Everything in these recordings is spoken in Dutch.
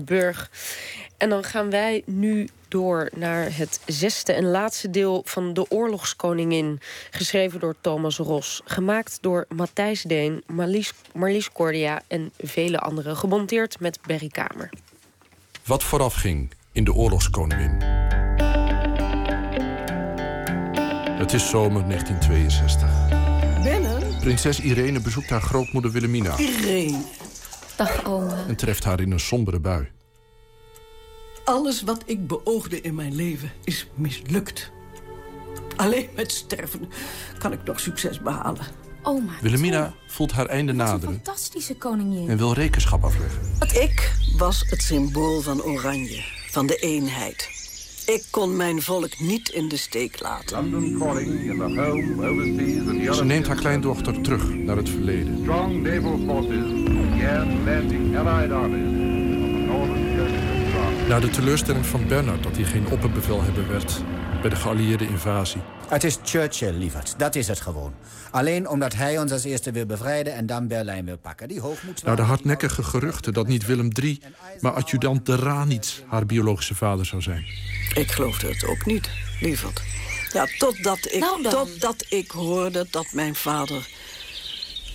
Burg. En dan gaan wij nu door naar het zesde en laatste deel van De Oorlogskoningin. Geschreven door Thomas Ros. Gemaakt door Matthijs Deen, Marlies, Marlies Cordia en vele anderen. Gemonteerd met Berry Kamer. Wat vooraf ging in De Oorlogskoningin. Het is zomer 1962. Binnen? Prinses Irene bezoekt haar grootmoeder Wilhelmina. Irene. Dag, oma. En treft haar in een sombere bui. Alles wat ik beoogde in mijn leven is mislukt. Alleen met sterven kan ik nog succes behalen. Oma. Wilhelmina voelt haar einde Een naderen fantastische koningin. en wil rekenschap afleggen. Ik was het symbool van Oranje, van de eenheid. Ik kon mijn volk niet in de steek laten. Ze neemt haar kleindochter terug naar het verleden. Strong naval forces landing Allied armies Na de teleurstelling van Bernard dat hij geen opperbevelhebber werd bij de geallieerde invasie. Het is Churchill, lieverd. Dat is het gewoon. Alleen omdat hij ons als eerste wil bevrijden en dan Berlijn wil pakken. Die hoogmoed... Na de hardnekkige geruchten dat niet Willem III, maar adjudant de Ranitz haar biologische vader zou zijn. Ik geloofde het ook niet, lieverd. Ja, totdat ik, Nou totdat ik hoorde dat mijn vader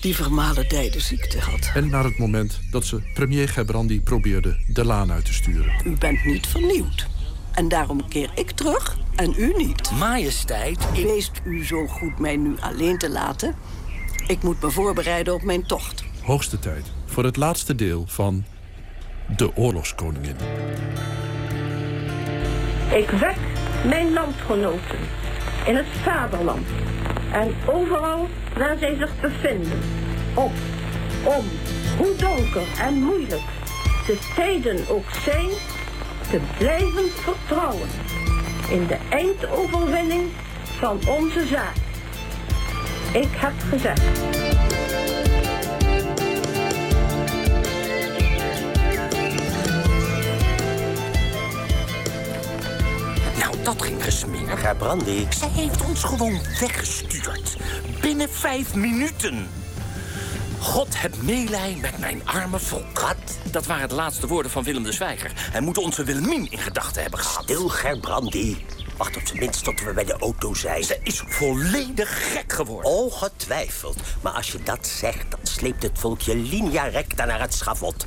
die vermalendijde ziekte had. En naar het moment dat ze premier Gebrandi probeerde de laan uit te sturen. U bent niet vernieuwd. En daarom keer ik terug en u niet. Majesteit, ik... Wees u zo goed mij nu alleen te laten. Ik moet me voorbereiden op mijn tocht. Hoogste tijd voor het laatste deel van De Oorlogskoningin. Ik wek mijn landgenoten in het vaderland en overal waar zij zich bevinden op om, hoe donker en moeilijk de tijden ook zijn, te blijven vertrouwen in de eindoverwinning van onze zaak. Ik heb gezegd. Dat ging gesmeerd. Gerbrandy. Zij heeft ons gewoon weggestuurd. Binnen vijf minuten. God heb meelij met mijn arme volk. Wat? Dat waren de laatste woorden van Willem de Zwijger. Hij moet onze Willemien in gedachten hebben gehad. Stil, Gerbrandy. Wacht op zijn minst tot we bij de auto zijn. Ze is volledig gek geworden. Ongetwijfeld. Maar als je dat zegt, dan sleept het volkje linea recta naar het schavot.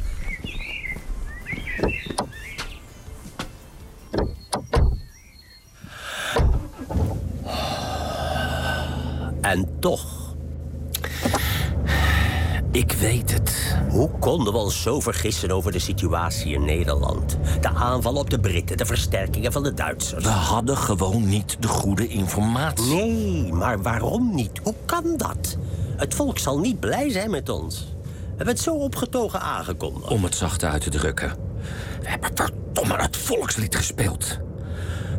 En toch, Ik weet het. hoe konden we ons zo vergissen over de situatie in Nederland? De aanval op de Britten, de versterkingen van de Duitsers. We hadden gewoon niet de goede informatie. Nee, maar waarom niet? Hoe kan dat? Het volk zal niet blij zijn met ons. We hebben het zo opgetogen aangekondigd. Om het zacht uit te drukken. We hebben verdomme het volkslied gespeeld.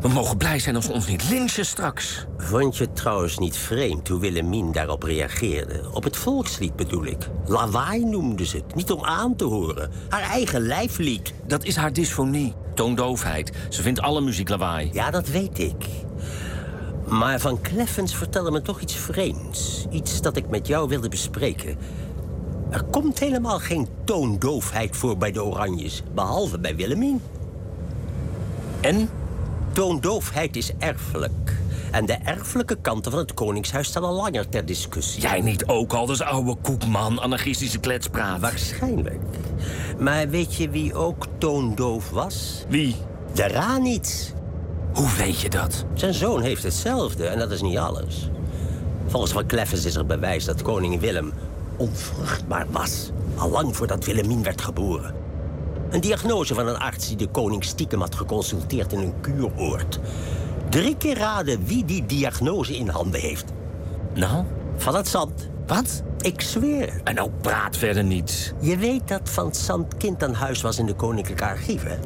We mogen blij zijn als ze ons niet lynchen straks. Vond je het trouwens niet vreemd hoe Willemien daarop reageerde? Op het volkslied bedoel ik. Lawaai noemde ze het, niet om aan te horen. Haar eigen lijflied. Dat is haar dysfonie, toondoofheid. Ze vindt alle muziek lawaai. Ja, dat weet ik. Maar Van Kleffens vertelde me toch iets vreemds. Iets dat ik met jou wilde bespreken. Er komt helemaal geen toondoofheid voor bij de Oranjes, behalve bij Willemien. En? Toondoofheid is erfelijk. En de erfelijke kanten van het Koningshuis staan al langer ter discussie. Jij niet ook al, dus oude koekman, anarchistische kletspraat. Waarschijnlijk. Maar weet je wie ook toondoof was? Wie? De Ranitz. Hoe weet je dat? Zijn zoon heeft hetzelfde en dat is niet alles. Volgens Van Kleffens is er bewijs dat koning Willem onvruchtbaar was. Al lang voordat Willemien werd geboren. Een diagnose van een arts die de koning stiekem had geconsulteerd in een kuuroord. Drie keer raden wie die diagnose in handen heeft. Nou? Van het zand. Wat? Ik zweer. En nou praat verder niet. Je weet dat Van het Zand kind aan huis was in de koninklijke archieven.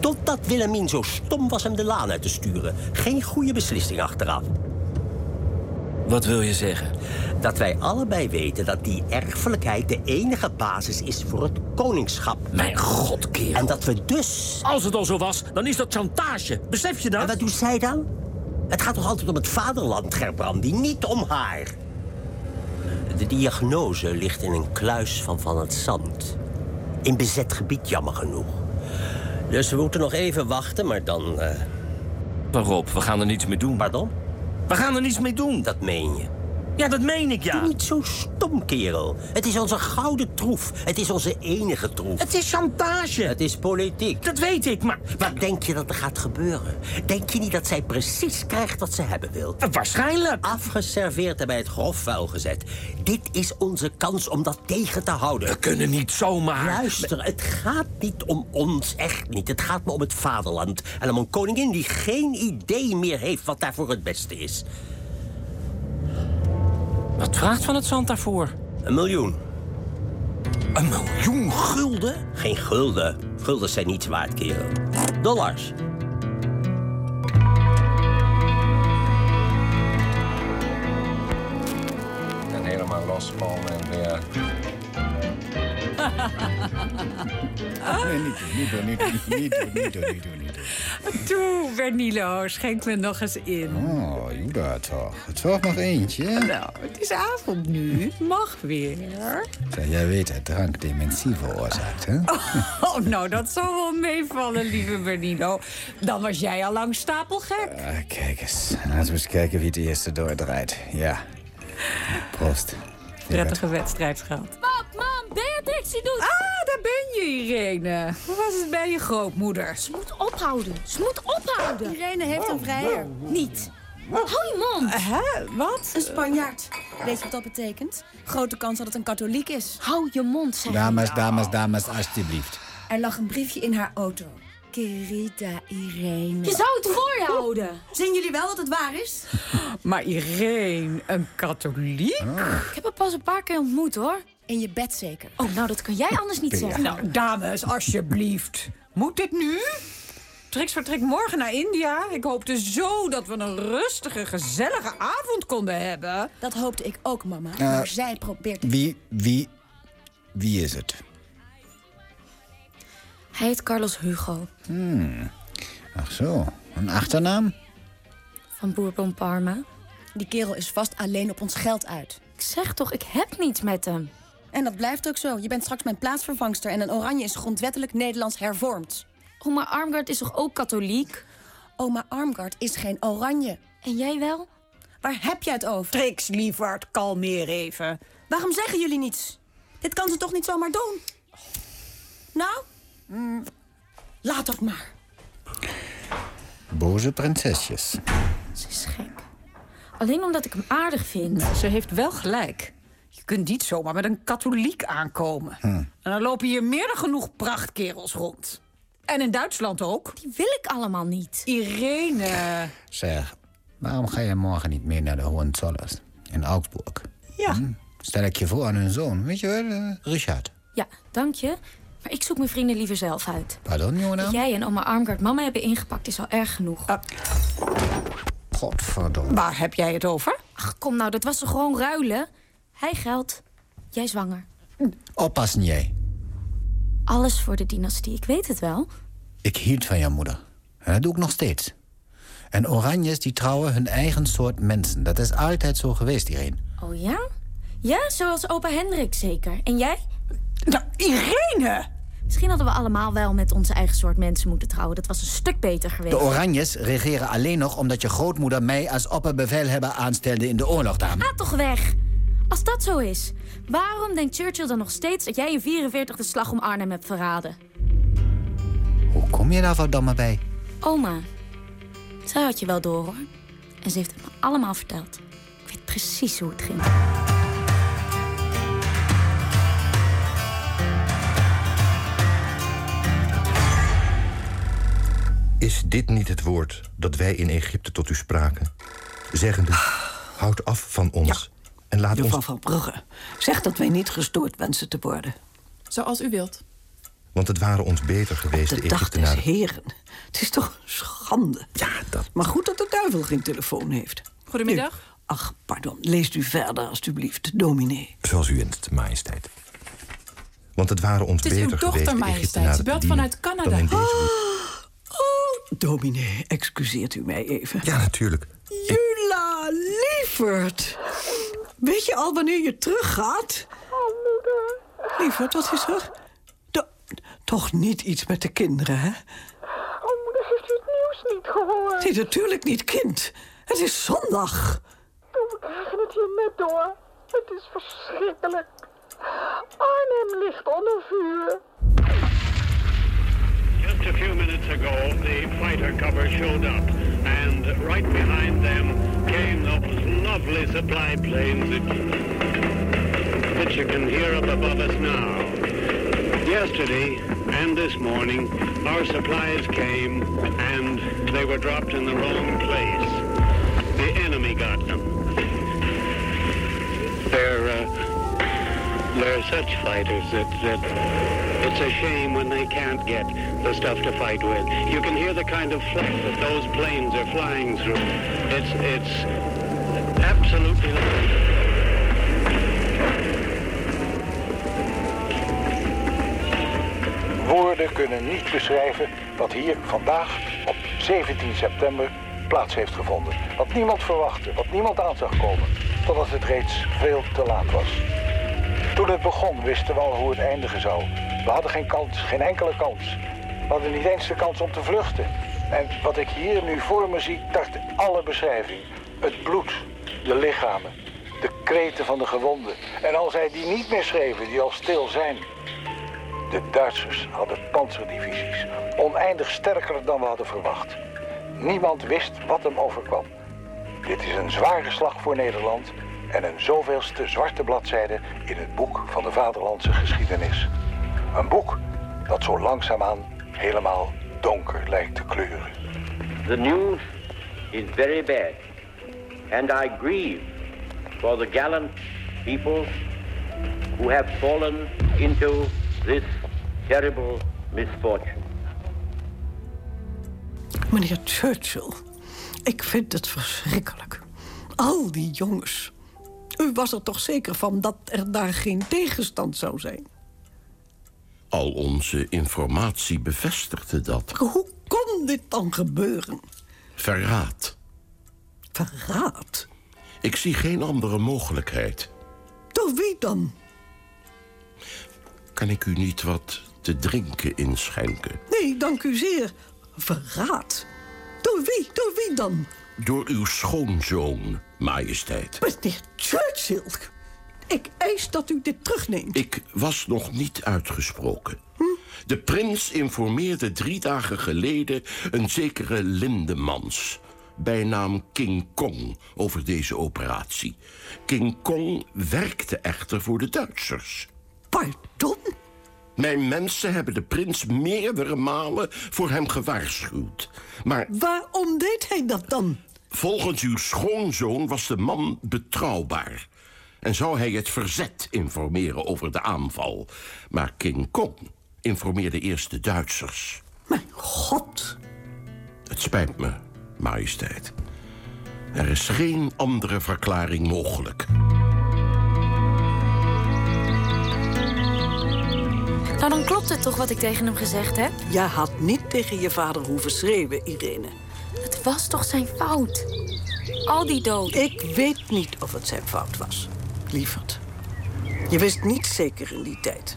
Totdat Willemien zo stom was hem de laan uit te sturen. Geen goede beslissing achteraf. Wat wil je zeggen? Dat wij allebei weten dat die erfelijkheid de enige basis is voor het koningschap. Mijn god, kerel. En dat we dus... Als het al zo was, dan is dat chantage. Besef je dat? En wat doet zij dan? Het gaat toch altijd om het vaderland, Gerbrandi, niet om haar. De diagnose ligt in een kluis van Van het Zand. In bezet gebied, jammer genoeg. Dus we moeten nog even wachten, maar dan... eh, Waarop? We gaan er niets mee doen. Pardon? We gaan er niets mee doen. Dat meen je. Ja, dat meen ik, ja. Doe niet zo stom, kerel. Het is onze gouden troef. Het is onze enige troef. Het is chantage. Het is politiek. Dat weet ik, maar... Wat denk je dat er gaat gebeuren? Denk je niet dat zij precies krijgt wat ze hebben wil? Waarschijnlijk. Afgeserveerd en bij het grofvuil gezet. Dit is onze kans om dat tegen te houden. We kunnen niet zomaar... Luister, het gaat niet om ons, echt niet. Het gaat me om het vaderland. En om een koningin die geen idee meer heeft wat daarvoor het beste is. Wat vraagt van het zand daarvoor? Een miljoen. Een miljoen gulden? Geen gulden. Guldens zijn niets waard, kerel. Dollars. En helemaal loskomen en weer... Nee, niet doen, niet doen, niet doen, niet doen, niet doen, niet doen, Toe, Bernilo, schenk me nog eens in. Oh, Juda toch. Toch nog eentje? Nou, het is avond nu. Het mag weer. Zeg, jij weet dat drank dementie veroorzaakt, hè? Oh, nou, dat zal wel meevallen, lieve Bernilo. Dan was jij al lang stapelgek. Ah, kijk eens. Laten we eens kijken wie het eerste doordraait. Ja. Proost. Prettige wedstrijd gehad. Mam, Beatrix, die doet... Ah, daar ben je, Irene. Hoe was het bij je grootmoeder? Ze moet ophouden. Ze moet ophouden. Irene heeft een vrijer. Niet. Hou je mond. Hè? Wat? Een Spanjaard. Weet je wat dat betekent? Grote kans dat het een katholiek is. Hou je mond, zeg Dames, dames, dames, alsjeblieft. Er lag een briefje in haar auto. Querida Irene. Je zou het voor je houden. Zien jullie wel dat het waar is? Maar Irene, een katholiek? Ik heb haar pas een paar keer ontmoet, hoor. In je bed zeker. Oh, nou, dat kan jij anders niet zeggen. Nou, dames, alsjeblieft. Moet dit nu? Trix vertrekt morgen naar India. Ik hoopte zo dat we een rustige, gezellige avond konden hebben. Dat hoopte ik ook, mama. maar zij probeert het. Wie, wie, wie is het? Hij heet Carlos Hugo Ach zo, een achternaam? van Bourbon Parma. Die kerel is vast alleen op ons geld uit. Ik zeg toch, ik heb niets met hem. En dat blijft ook zo. Je bent straks mijn plaatsvervangster en een oranje is grondwettelijk Nederlands hervormd. Oma Armgard is toch ook katholiek? Oma Armgard is geen oranje. En jij wel? Waar heb jij het over? Trix, lieverd, kalmeer even. Waarom zeggen jullie niets? Dit kan ze toch niet zomaar doen? Nou? mm, laat dat maar. Boze prinsesjes. Ze is gek. Alleen omdat ik hem aardig vind. Ze heeft wel gelijk. Je kunt niet zomaar met een katholiek aankomen. En dan lopen hier meer dan genoeg prachtkerels rond. En in Duitsland ook. Die wil ik allemaal niet. Irene. Zeg, waarom ga je morgen niet mee naar de Hohenzollers in Augsburg? Ja. Stel ik je voor aan hun zoon, weet je wel, eh, Richard. Ja, dank je. Maar ik zoek mijn vrienden liever zelf uit. Pardon, jongen? jij en oma Armgard mama hebben ingepakt is al erg genoeg. Godverdomme. Waar heb jij het over? Ach, kom nou, dat was toch gewoon ruilen? Hij geld, jij zwanger. Oppassen jij. Alles voor de dynastie, ik weet het wel. Ik hield van jouw moeder. En dat doe ik nog steeds. En oranjes die trouwen hun eigen soort mensen. Dat is altijd zo geweest, Irene. Oh ja? Ja, zoals opa Hendrik zeker. En jij? Nou, Irene! Misschien hadden we allemaal wel met onze eigen soort mensen moeten trouwen. Dat was een stuk beter geweest. De oranjes regeren alleen nog omdat je grootmoeder mij als opperbevelhebber aanstelde in de oorlog, dame. Ga toch weg! Als dat zo is, waarom denkt Churchill dan nog steeds dat jij in 44 de slag om Arnhem hebt verraden? Hoe kom je daar verdomme bij? Oma, zij had je wel door hoor. En ze heeft het me allemaal verteld. Ik weet precies hoe het ging. Is dit niet het woord dat wij in Egypte tot u spraken? Zeggende, houd af van ons en laat Juffrouw ons... van Brugge, zeg dat wij niet gestoord wensen te worden. Zoals u wilt. Want het waren ons beter geweest, de, De dag des Egyptenaren. heren. Het is toch een schande. Ja, dat... Maar goed dat de duivel geen telefoon heeft. Goedemiddag. Nu, ach, pardon. Leest u verder, alstublieft, dominee. Zoals u wenst, majesteit. Want het waren ons Het is uw beter dochter, geweest, de majesteit. Ze belt vanuit Canada. deze hoek. Oh, dominee, excuseert u mij even. Ja, natuurlijk. Jula, lieverd. Weet je al wanneer je teruggaat? Oh, moeder. Lieverd, wat is er? Do Toch niet iets met de kinderen, hè? Oh, moeder, heeft u het nieuws niet gehoord? Nee, natuurlijk niet, kind. Het is zondag. We krijgen het hier net door. Het is verschrikkelijk. Arnhem ligt onder vuur. Just a few minutes ago, the fighter cover showed up, and right behind them came those lovely supply planes that, that you can hear up above us now. Yesterday and this morning, our supplies came, and they were dropped in the wrong place. The enemy got them. They're, uh, they're such fighters that, that it's a shame when they can't get the stuff to fight with. You can hear the kind of flak that those planes are flying through. It's, it's absolutely... Woorden kunnen niet beschrijven wat hier vandaag op 17 september plaats heeft gevonden. Wat niemand verwachtte, wat niemand aan zag komen, totdat het reeds veel te laat was. Toen het begon wisten we al hoe het eindigen zou. We hadden geen kans, geen enkele kans. We hadden niet eens de kans om te vluchten. En wat ik hier nu voor me zie, tart alle beschrijving. Het bloed, de lichamen, de kreten van de gewonden. En al zij die niet meer schreven, die al stil zijn. De Duitsers hadden panzerdivisies, oneindig sterker dan we hadden verwacht. Niemand wist wat hem overkwam. Dit is een zware slag voor Nederland en een zoveelste zwarte bladzijde in het boek van de vaderlandse geschiedenis. Een boek dat zo langzaamaan helemaal donker lijkt te kleuren. The news is very bad, and I grieve for the gallant people who have fallen into this terrible misfortune. Meneer Churchill, ik vind het verschrikkelijk. Al die jongens. U was er toch zeker van dat er daar geen tegenstand zou zijn? Al onze informatie bevestigde dat. Hoe kon dit dan gebeuren? Verraad. Verraad? Ik zie geen andere mogelijkheid. Door wie dan? Kan ik u niet wat te drinken inschenken? Nee, dank u zeer. Verraad? Door wie? Door wie dan? Door uw schoonzoon, majesteit. Meneer Churchill, ik eis dat u dit terugneemt. Ik was nog niet uitgesproken. De prins informeerde drie dagen geleden een zekere Lindemans... bijnaam King Kong, over deze operatie. King Kong werkte echter voor de Duitsers. Pardon? Mijn mensen hebben de prins meerdere malen voor hem gewaarschuwd. Maar Waarom deed hij dat dan? volgens uw schoonzoon was de man betrouwbaar. En zou hij het verzet informeren over de aanval. Maar King Kong informeerde eerst de Duitsers. Mijn god. Het spijt me, majesteit. Er is geen andere verklaring mogelijk. Nou, dan klopt het toch wat ik tegen hem gezegd heb? Jij had niet tegen je vader hoeven schreeuwen, Irene. Het was toch zijn fout? Al die doden. Ik weet niet of het zijn fout was, lieverd. Je wist niet zeker in die tijd.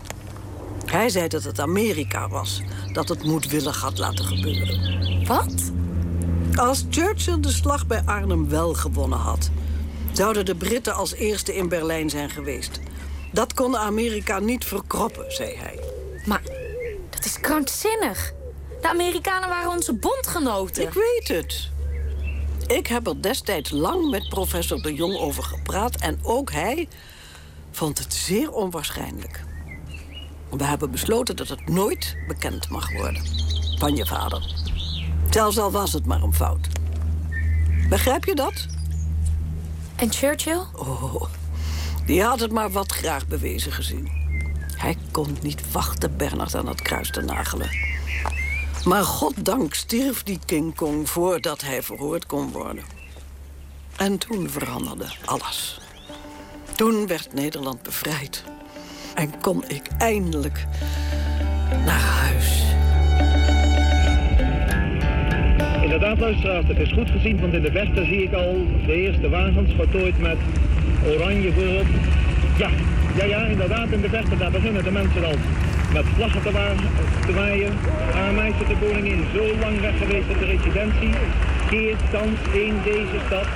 Hij zei dat het Amerika was dat het moedwillig had laten gebeuren. Wat? Als Churchill de slag bij Arnhem wel gewonnen had... zouden de Britten als eerste in Berlijn zijn geweest. Dat kon Amerika niet verkroppen, zei hij. Maar dat is krankzinnig. De Amerikanen waren onze bondgenoten. Ik weet het. Ik heb er destijds lang met professor de Jong over gepraat... en ook hij vond het zeer onwaarschijnlijk. We hebben besloten dat het nooit bekend mag worden. Van je vader. Zelfs al was het maar een fout. Begrijp je dat? En Churchill? Oh, die had het maar wat graag bewezen gezien. Hij kon niet wachten Bernard aan het kruis te nagelen. Maar goddank stierf die King Kong voordat hij verhoord kon worden. En toen veranderde alles. Toen werd Nederland bevrijd. En kon ik eindelijk naar huis. Inderdaad, luisteraars, het is goed gezien, want in de verte zie ik al de eerste wagens voltooid met oranje voorop. Ja, ja, ja, inderdaad, in de verte, daar beginnen de mensen al. Met vlaggen te, wa te waaien. Haar majesteit de koningin, zo lang weg geweest op de residentie, keert thans in deze stad,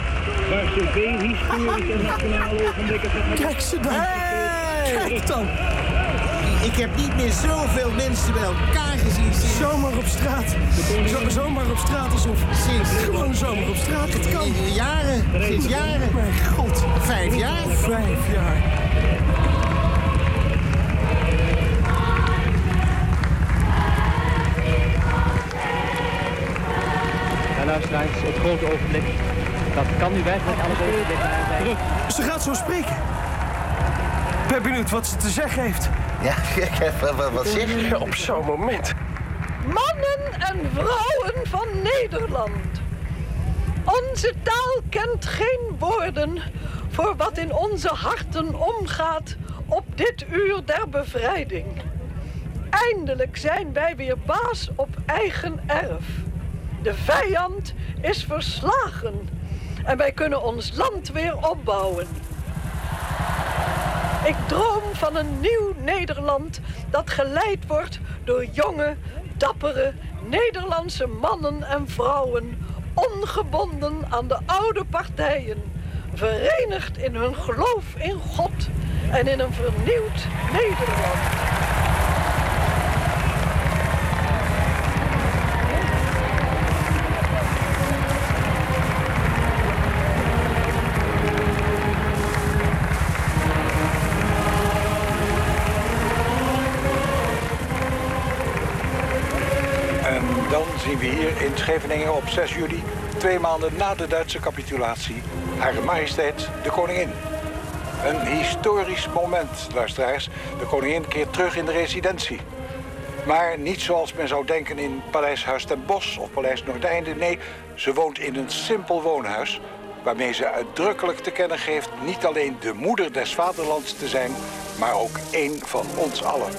waar zoveel historische en nationale ogenblikken zich hebben... Kijk ze dan! Kijk dan! Ik heb niet meer zoveel mensen bij elkaar gezien sinds... Zomaar op straat. Zo, zomaar op straat alsof... Sinds... Gewoon zomaar op straat. Het kan. Jaren. Sinds jaren. Mijn god. Vijf jaar? Vijf jaar. Grote ogenblik. Dat kan nu werkelijk alles ogenblikken zijn. Ze gaat zo spreken. Ik ben benieuwd wat ze te zeggen heeft. Ja, wat, wat zeg je op zo'n moment? Mannen en vrouwen van Nederland. Onze taal kent geen woorden voor wat in onze harten omgaat op dit uur der bevrijding. Eindelijk zijn wij weer baas op eigen erf. De vijand is verslagen en wij kunnen ons land weer opbouwen. Ik droom van een nieuw Nederland dat geleid wordt door jonge, dappere Nederlandse mannen en vrouwen, ongebonden aan de oude partijen, verenigd in hun geloof in God en in een vernieuwd Nederland. In Scheveningen op 6 juli, twee maanden na de Duitse capitulatie, Hare Majesteit de Koningin. Een historisch moment, luisteraars. De koningin keert terug in de residentie. Maar niet zoals men zou denken in Paleis Huis ten Bosch of Paleis Noordeinde. Nee, ze woont in een simpel woonhuis... waarmee ze uitdrukkelijk te kennen geeft... niet alleen de moeder des vaderlands te zijn... maar ook één van ons allen.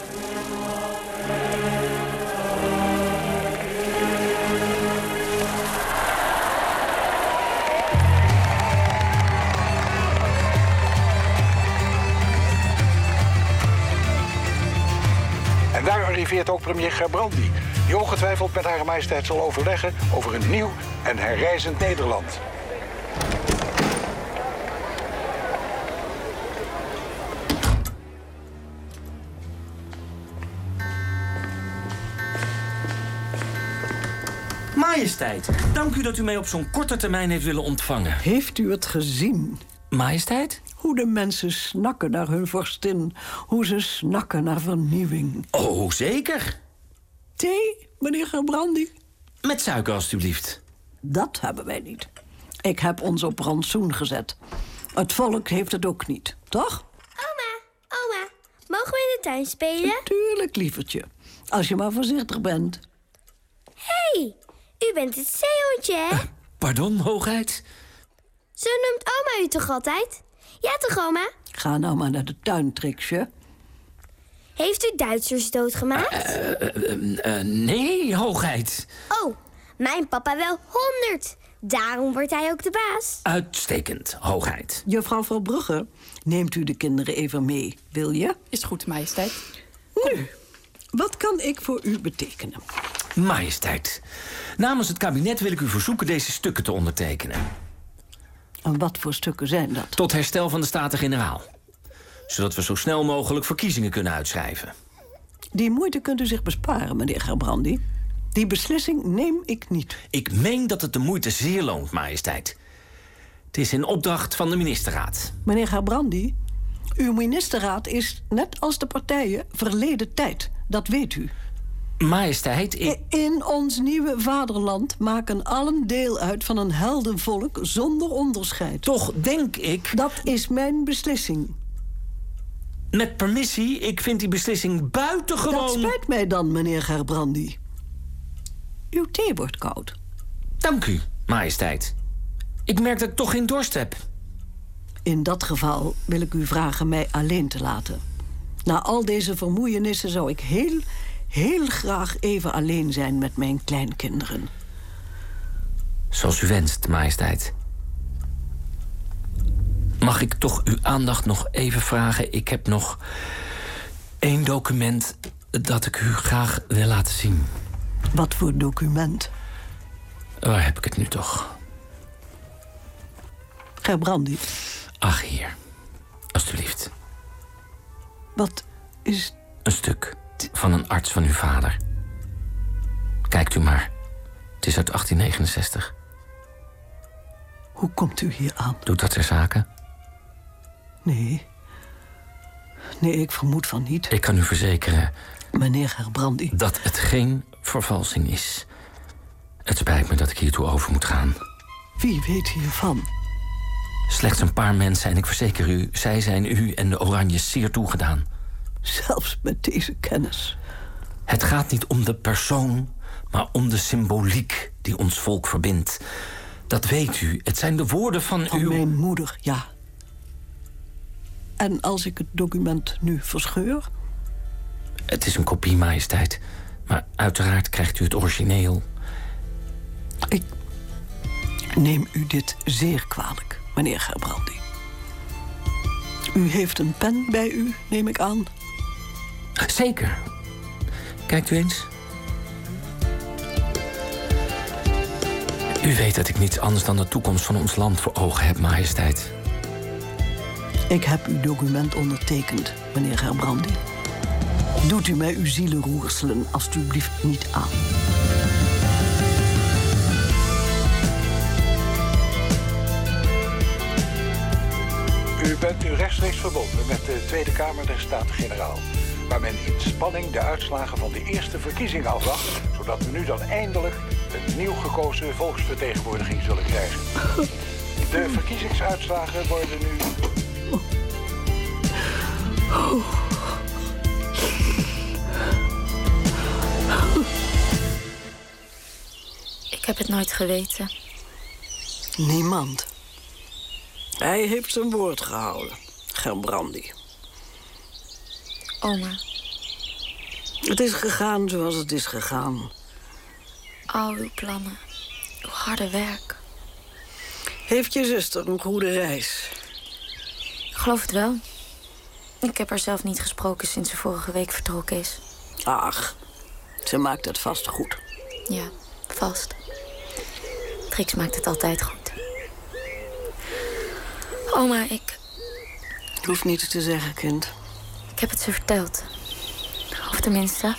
Arriveert ook premier Gerbrandi... die ongetwijfeld met Hare Majesteit zal overleggen... over een nieuw en herrijzend Nederland. Majesteit, dank u dat u mij op zo'n korte termijn heeft willen ontvangen. Heeft u het gezien? Majesteit? Hoe de mensen snakken naar hun vorstin. Hoe ze snakken naar vernieuwing. Oh, zeker. Thee, meneer Gerbrandi? Met suiker, alstublieft. Dat hebben wij niet. Ik heb ons op rantsoen gezet. Het volk heeft het ook niet, toch? Oma, mogen we in de tuin spelen? Tuurlijk, lievertje. Als je maar voorzichtig bent. Hé, hey, u bent het zeehondje, hè? Pardon, hoogheid? Zo noemt oma u toch altijd? Ja toch, oma? Ga nou maar naar de tuin, Trixje. Heeft u Duitsers doodgemaakt? Eh, nee, hoogheid. Oh, mijn papa wel honderd. Daarom wordt hij ook de baas. Uitstekend, hoogheid. Juffrouw Verbrugge, neemt u de kinderen even mee, wil je? Is goed, majesteit. Nu, wat kan ik voor u betekenen? Majesteit, namens het kabinet wil ik u verzoeken deze stukken te ondertekenen. En wat voor stukken zijn dat? Tot herstel van de Staten-Generaal. Zodat we zo snel mogelijk verkiezingen kunnen uitschrijven. Die moeite kunt u zich besparen, meneer Gerbrandi. Die beslissing neem ik niet. Ik meen dat het de moeite zeer loont, majesteit. Het is in opdracht van de ministerraad. Meneer Gerbrandi, uw ministerraad is, net als de partijen, verleden tijd. Dat weet u. Majesteit, ik... In ons nieuwe vaderland maken allen deel uit van een heldenvolk zonder onderscheid. Toch denk ik... Dat is mijn beslissing. Met permissie, ik vind die beslissing buitengewoon... Dat spijt mij dan, meneer Gerbrandi. Uw thee wordt koud. Dank u, majesteit. Ik merk dat ik toch geen dorst heb. In dat geval wil ik u vragen mij alleen te laten. Na al deze vermoeienissen zou ik heel, heel graag even alleen zijn met mijn kleinkinderen. Zoals u wenst, majesteit. Mag ik toch uw aandacht nog even vragen? Ik heb nog één document dat ik u graag wil laten zien. Wat voor document? Waar heb ik het nu toch? Gerbrandi. Ach, hier. Alsjeblieft. Wat is... Een stuk van een arts van uw vader. Kijkt u maar. Het is uit 1869. Hoe komt u hier aan? Doet dat ter zake? Nee. Nee, ik vermoed van niet. Ik kan u verzekeren... Meneer Gerbrandi. Dat het geen vervalsing is. Het spijt me dat ik hiertoe over moet gaan. Wie weet hiervan? Slechts een paar mensen en ik verzeker u... zij zijn u en de Oranjes zeer toegedaan. Zelfs met deze kennis. Het gaat niet om de persoon, maar om de symboliek die ons volk verbindt. Dat weet u. Het zijn de woorden van, Van uw... mijn moeder, ja. En als ik het document nu verscheur? Het is een kopie, majesteit. Maar uiteraard krijgt u het origineel. Ik neem u dit zeer kwalijk, meneer Gerbrandi. U heeft een pen bij u, neem ik aan. Zeker. Kijkt u eens. U weet dat ik niets anders dan de toekomst van ons land voor ogen heb, majesteit. Ik heb uw document ondertekend, meneer Gerbrandi. Doet u mij uw zielenroerselen alstublieft niet aan. U bent nu rechtstreeks verbonden met de Tweede Kamer der Staten-Generaal. Waar men in spanning de uitslagen van de eerste verkiezing afwacht. Zodat we nu dan eindelijk een nieuw gekozen volksvertegenwoordiging zullen krijgen. De verkiezingsuitslagen worden nu. Ik heb het nooit geweten. Niemand. Hij heeft zijn woord gehouden, Gerbrandi. Oma, Het is gegaan zoals het is gegaan. al uw plannen, uw harde werk. Heeft je zuster een goede reis? Ik geloof het wel. Ik heb haar zelf niet gesproken sinds ze vorige week vertrokken is. Ach, ze maakt het vast goed. Ja, vast. Trix maakt het altijd goed. Oma, ik, Je hoeft niets te zeggen, kind. Ik heb het ze verteld. Of tenminste,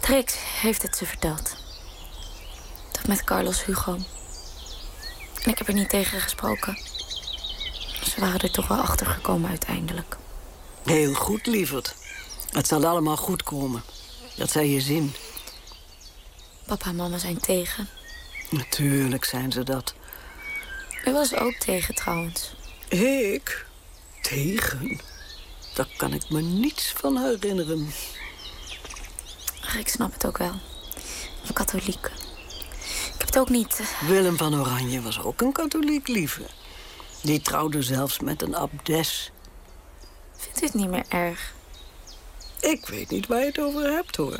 Trix heeft het ze verteld. Dat met Carlos Hugo. En ik heb er niet tegen gesproken. Ze waren er toch wel achter gekomen uiteindelijk. Heel goed, lieverd. Het zal allemaal goed komen. Dat zei je zin. Papa en mama zijn tegen. Natuurlijk zijn ze dat. U was ook tegen trouwens. Ik? Tegen? Daar kan ik me niets van herinneren. Ach, ik snap het ook wel. Een katholiek. Ik heb het ook niet... eh, Willem van Oranje was ook een katholiek, lieve. Die trouwde zelfs met een abdes. Vindt u het niet meer erg? Ik weet niet waar je het over hebt, hoor.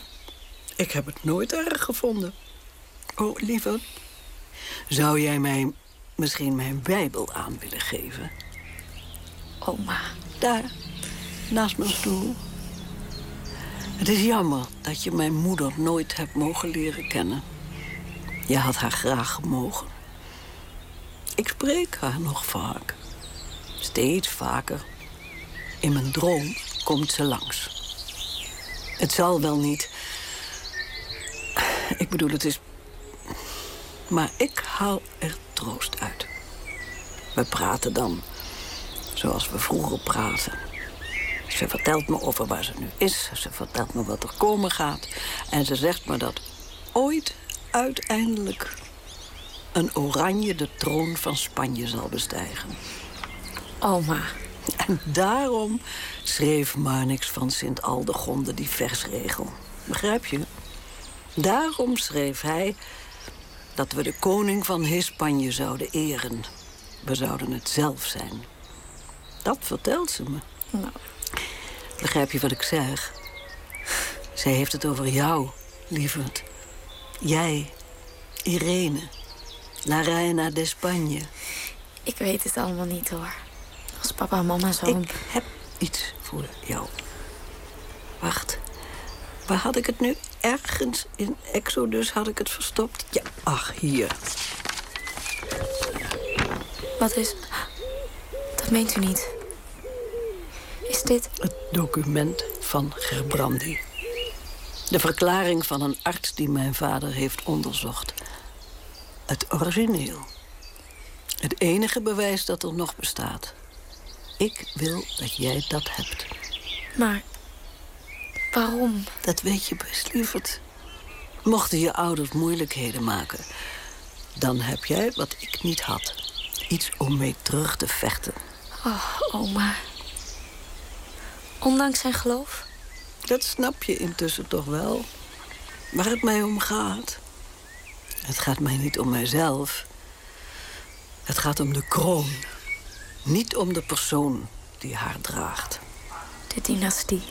Ik heb het nooit erg gevonden. Oh, lieve. Zou jij mij misschien mijn Bijbel aan willen geven? Oma. Daar, naast mijn stoel. Het is jammer dat je mijn moeder nooit hebt mogen leren kennen. Je had haar graag gemogen. Ik spreek haar nog vaak. Steeds vaker. In mijn droom komt ze langs. Het zal wel niet. Ik bedoel, het is. Maar ik haal er troost uit. We praten dan zoals we vroeger praten. Ze vertelt me over waar ze nu is. Ze vertelt me wat er komen gaat. En ze zegt me dat ooit uiteindelijk een oranje de troon van Spanje zal bestijgen. Oma. En daarom schreef Marnix van Sint Aldegonde die versregel. Begrijp je? Daarom schreef hij dat we de koning van Hispanje zouden eren. We zouden het zelf zijn. Dat vertelt ze me. Nou. Begrijp je wat ik zeg? Zij heeft het over jou, lieverd. Jij, Irene, La Reina de Spanje. Ik weet het allemaal niet hoor. Als papa en mama zo... Ik heb iets voor jou. Wacht. Waar had ik het nu? Ergens in Exodus had ik het verstopt. Ja, ach, hier. Wat is... Dat meent u niet. Dit... Het document van Gerbrandi. De verklaring van een arts die mijn vader heeft onderzocht. Het origineel. Het enige bewijs dat er nog bestaat. Ik wil dat jij dat hebt. Maar waarom? Dat weet je best, lieverd. Mochten je ouders moeilijkheden maken... dan heb jij wat ik niet had. Iets om mee terug te vechten. Oh, oma. Ondanks zijn geloof? Dat snap je intussen toch wel. Waar het mij om gaat. Het gaat mij niet om mijzelf. Het gaat om de kroon. Niet om de persoon die haar draagt. De dynastie.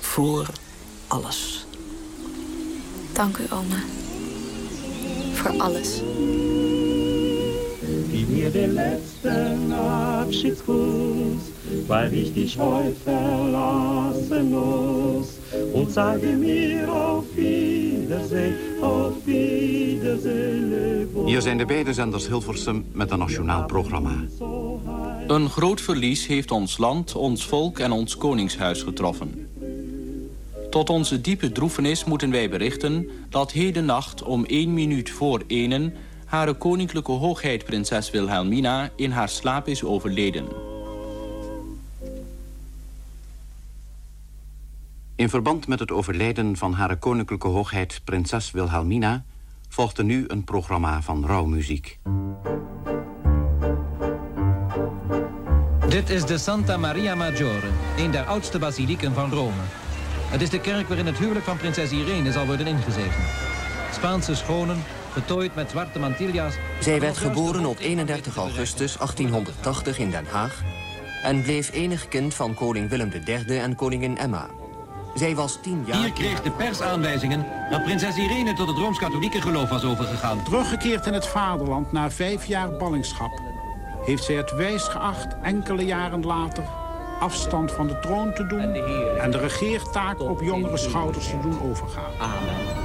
Voor alles. Dank u, oma. Voor alles. Mir den letzten Abschiedskuss, weil ich dich heute verlassen muss. Und sage mir auf Wiedersehen, auf Wiedersehen, Hier zijn de beide zenders Hilversum met een nationaal programma. Een groot verlies heeft ons land, ons volk en ons koningshuis getroffen. Tot onze diepe droefenis moeten wij berichten dat heden nacht om één minuut voor enen Hare koninklijke hoogheid prinses Wilhelmina in haar slaap is overleden. In verband met het overlijden van Hare koninklijke hoogheid prinses Wilhelmina volgde nu een programma van rouwmuziek. Dit is de Santa Maria Maggiore, een der oudste basilieken van Rome. Het is de kerk waarin het huwelijk van prinses Irene zal worden ingezeten. Spaanse schonen, getooid met zwarte mantillas... Zij werd geboren op 31 augustus 1880 in Den Haag... en bleef enig kind van koning Willem III en koningin Emma. Zij was tien jaar... Hier kreeg de pers aanwijzingen dat prinses Irene tot het Rooms-Katholieke geloof was overgegaan. Teruggekeerd in het vaderland na vijf jaar ballingschap... heeft zij het wijs geacht enkele jaren later afstand van de troon te doen... en de regeertaak op jongere schouders te doen overgaan. Amen.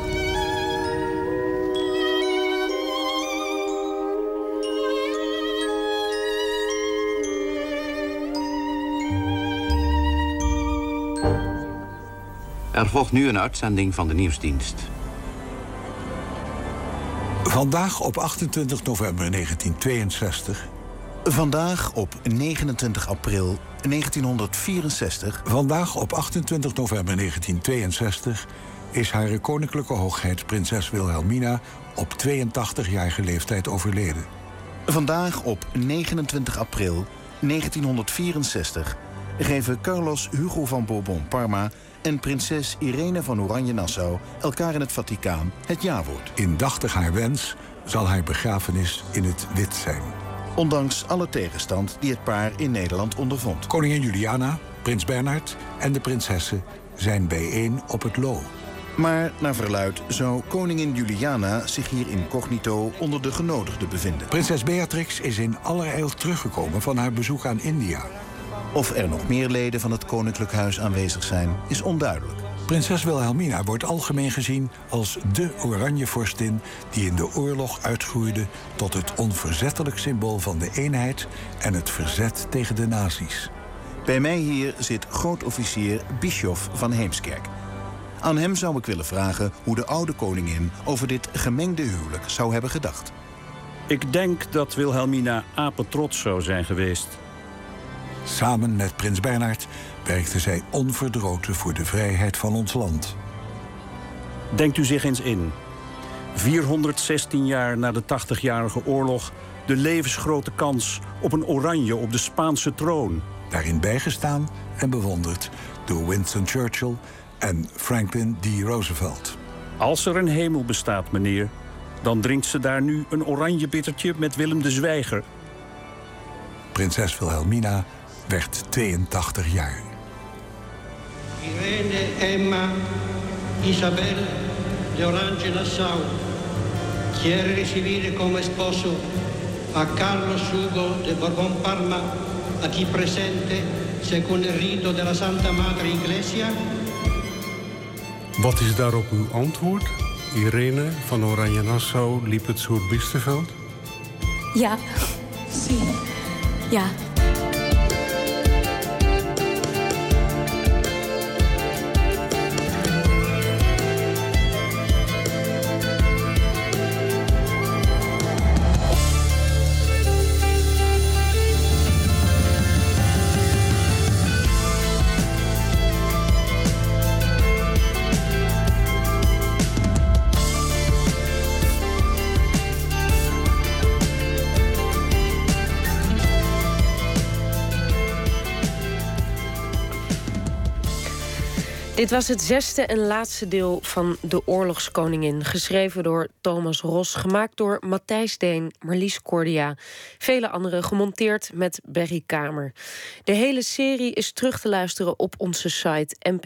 Er volgt nu een uitzending van de nieuwsdienst. Vandaag op 28 november 1962. Vandaag op 29 april 1964. Vandaag op 28 november 1962 is Hare Koninklijke Hoogheid Prinses Wilhelmina op 82-jarige leeftijd overleden. Vandaag op 29 april 1964 geven Carlos Hugo van Bourbon-Parma en prinses Irene van Oranje-Nassau elkaar in het Vaticaan het jawoord. Indachtig haar wens zal haar begrafenis in het wit zijn. Ondanks alle tegenstand die het paar in Nederland ondervond. Koningin Juliana, prins Bernhard en de prinsessen zijn bijeen op het Lo. Maar naar verluid zou koningin Juliana zich hier incognito onder de genodigden bevinden. Prinses Beatrix is in allerijl teruggekomen van haar bezoek aan India. Of er nog meer leden van het koninklijk huis aanwezig zijn, is onduidelijk. Prinses Wilhelmina wordt algemeen gezien als de Oranjevorstin die in de oorlog uitgroeide tot het onverzettelijk symbool van de eenheid en het verzet tegen de nazi's. Bij mij hier zit grootofficier Bischoff van Heemskerk. Aan hem zou ik willen vragen hoe de oude koningin over dit gemengde huwelijk zou hebben gedacht. Ik denk dat Wilhelmina apetrots zou zijn geweest. Samen met prins Bernhard werkte zij onverdroten voor de vrijheid van ons land. Denkt u zich eens in. 416 jaar na de 80-jarige oorlog... de levensgrote kans op een oranje op de Spaanse troon. Daarin bijgestaan en bewonderd door Winston Churchill en Franklin D. Roosevelt. Als er een hemel bestaat, meneer... dan drinkt ze daar nu een oranje bittertje met Willem de Zwijger. Prinses Wilhelmina werd 82 jaar. Irene Emma Isabel de Orange-Nassau quiere recibir como esposo a Carlos Hugo de Borbón Parma, aquí presente, según el rito de la Santa Madre Iglesia. Wat is daarop uw antwoord? Irene van Oranje Nassau liep het Soerbiesteveld? Ja. Ja. Dit was het zesde en laatste deel van De Oorlogskoningin. Geschreven door Thomas Ros, gemaakt door Matthijs Deen, Marlies Cordia. Vele anderen gemonteerd met Berry Kamer. De hele serie is terug te luisteren op onze site np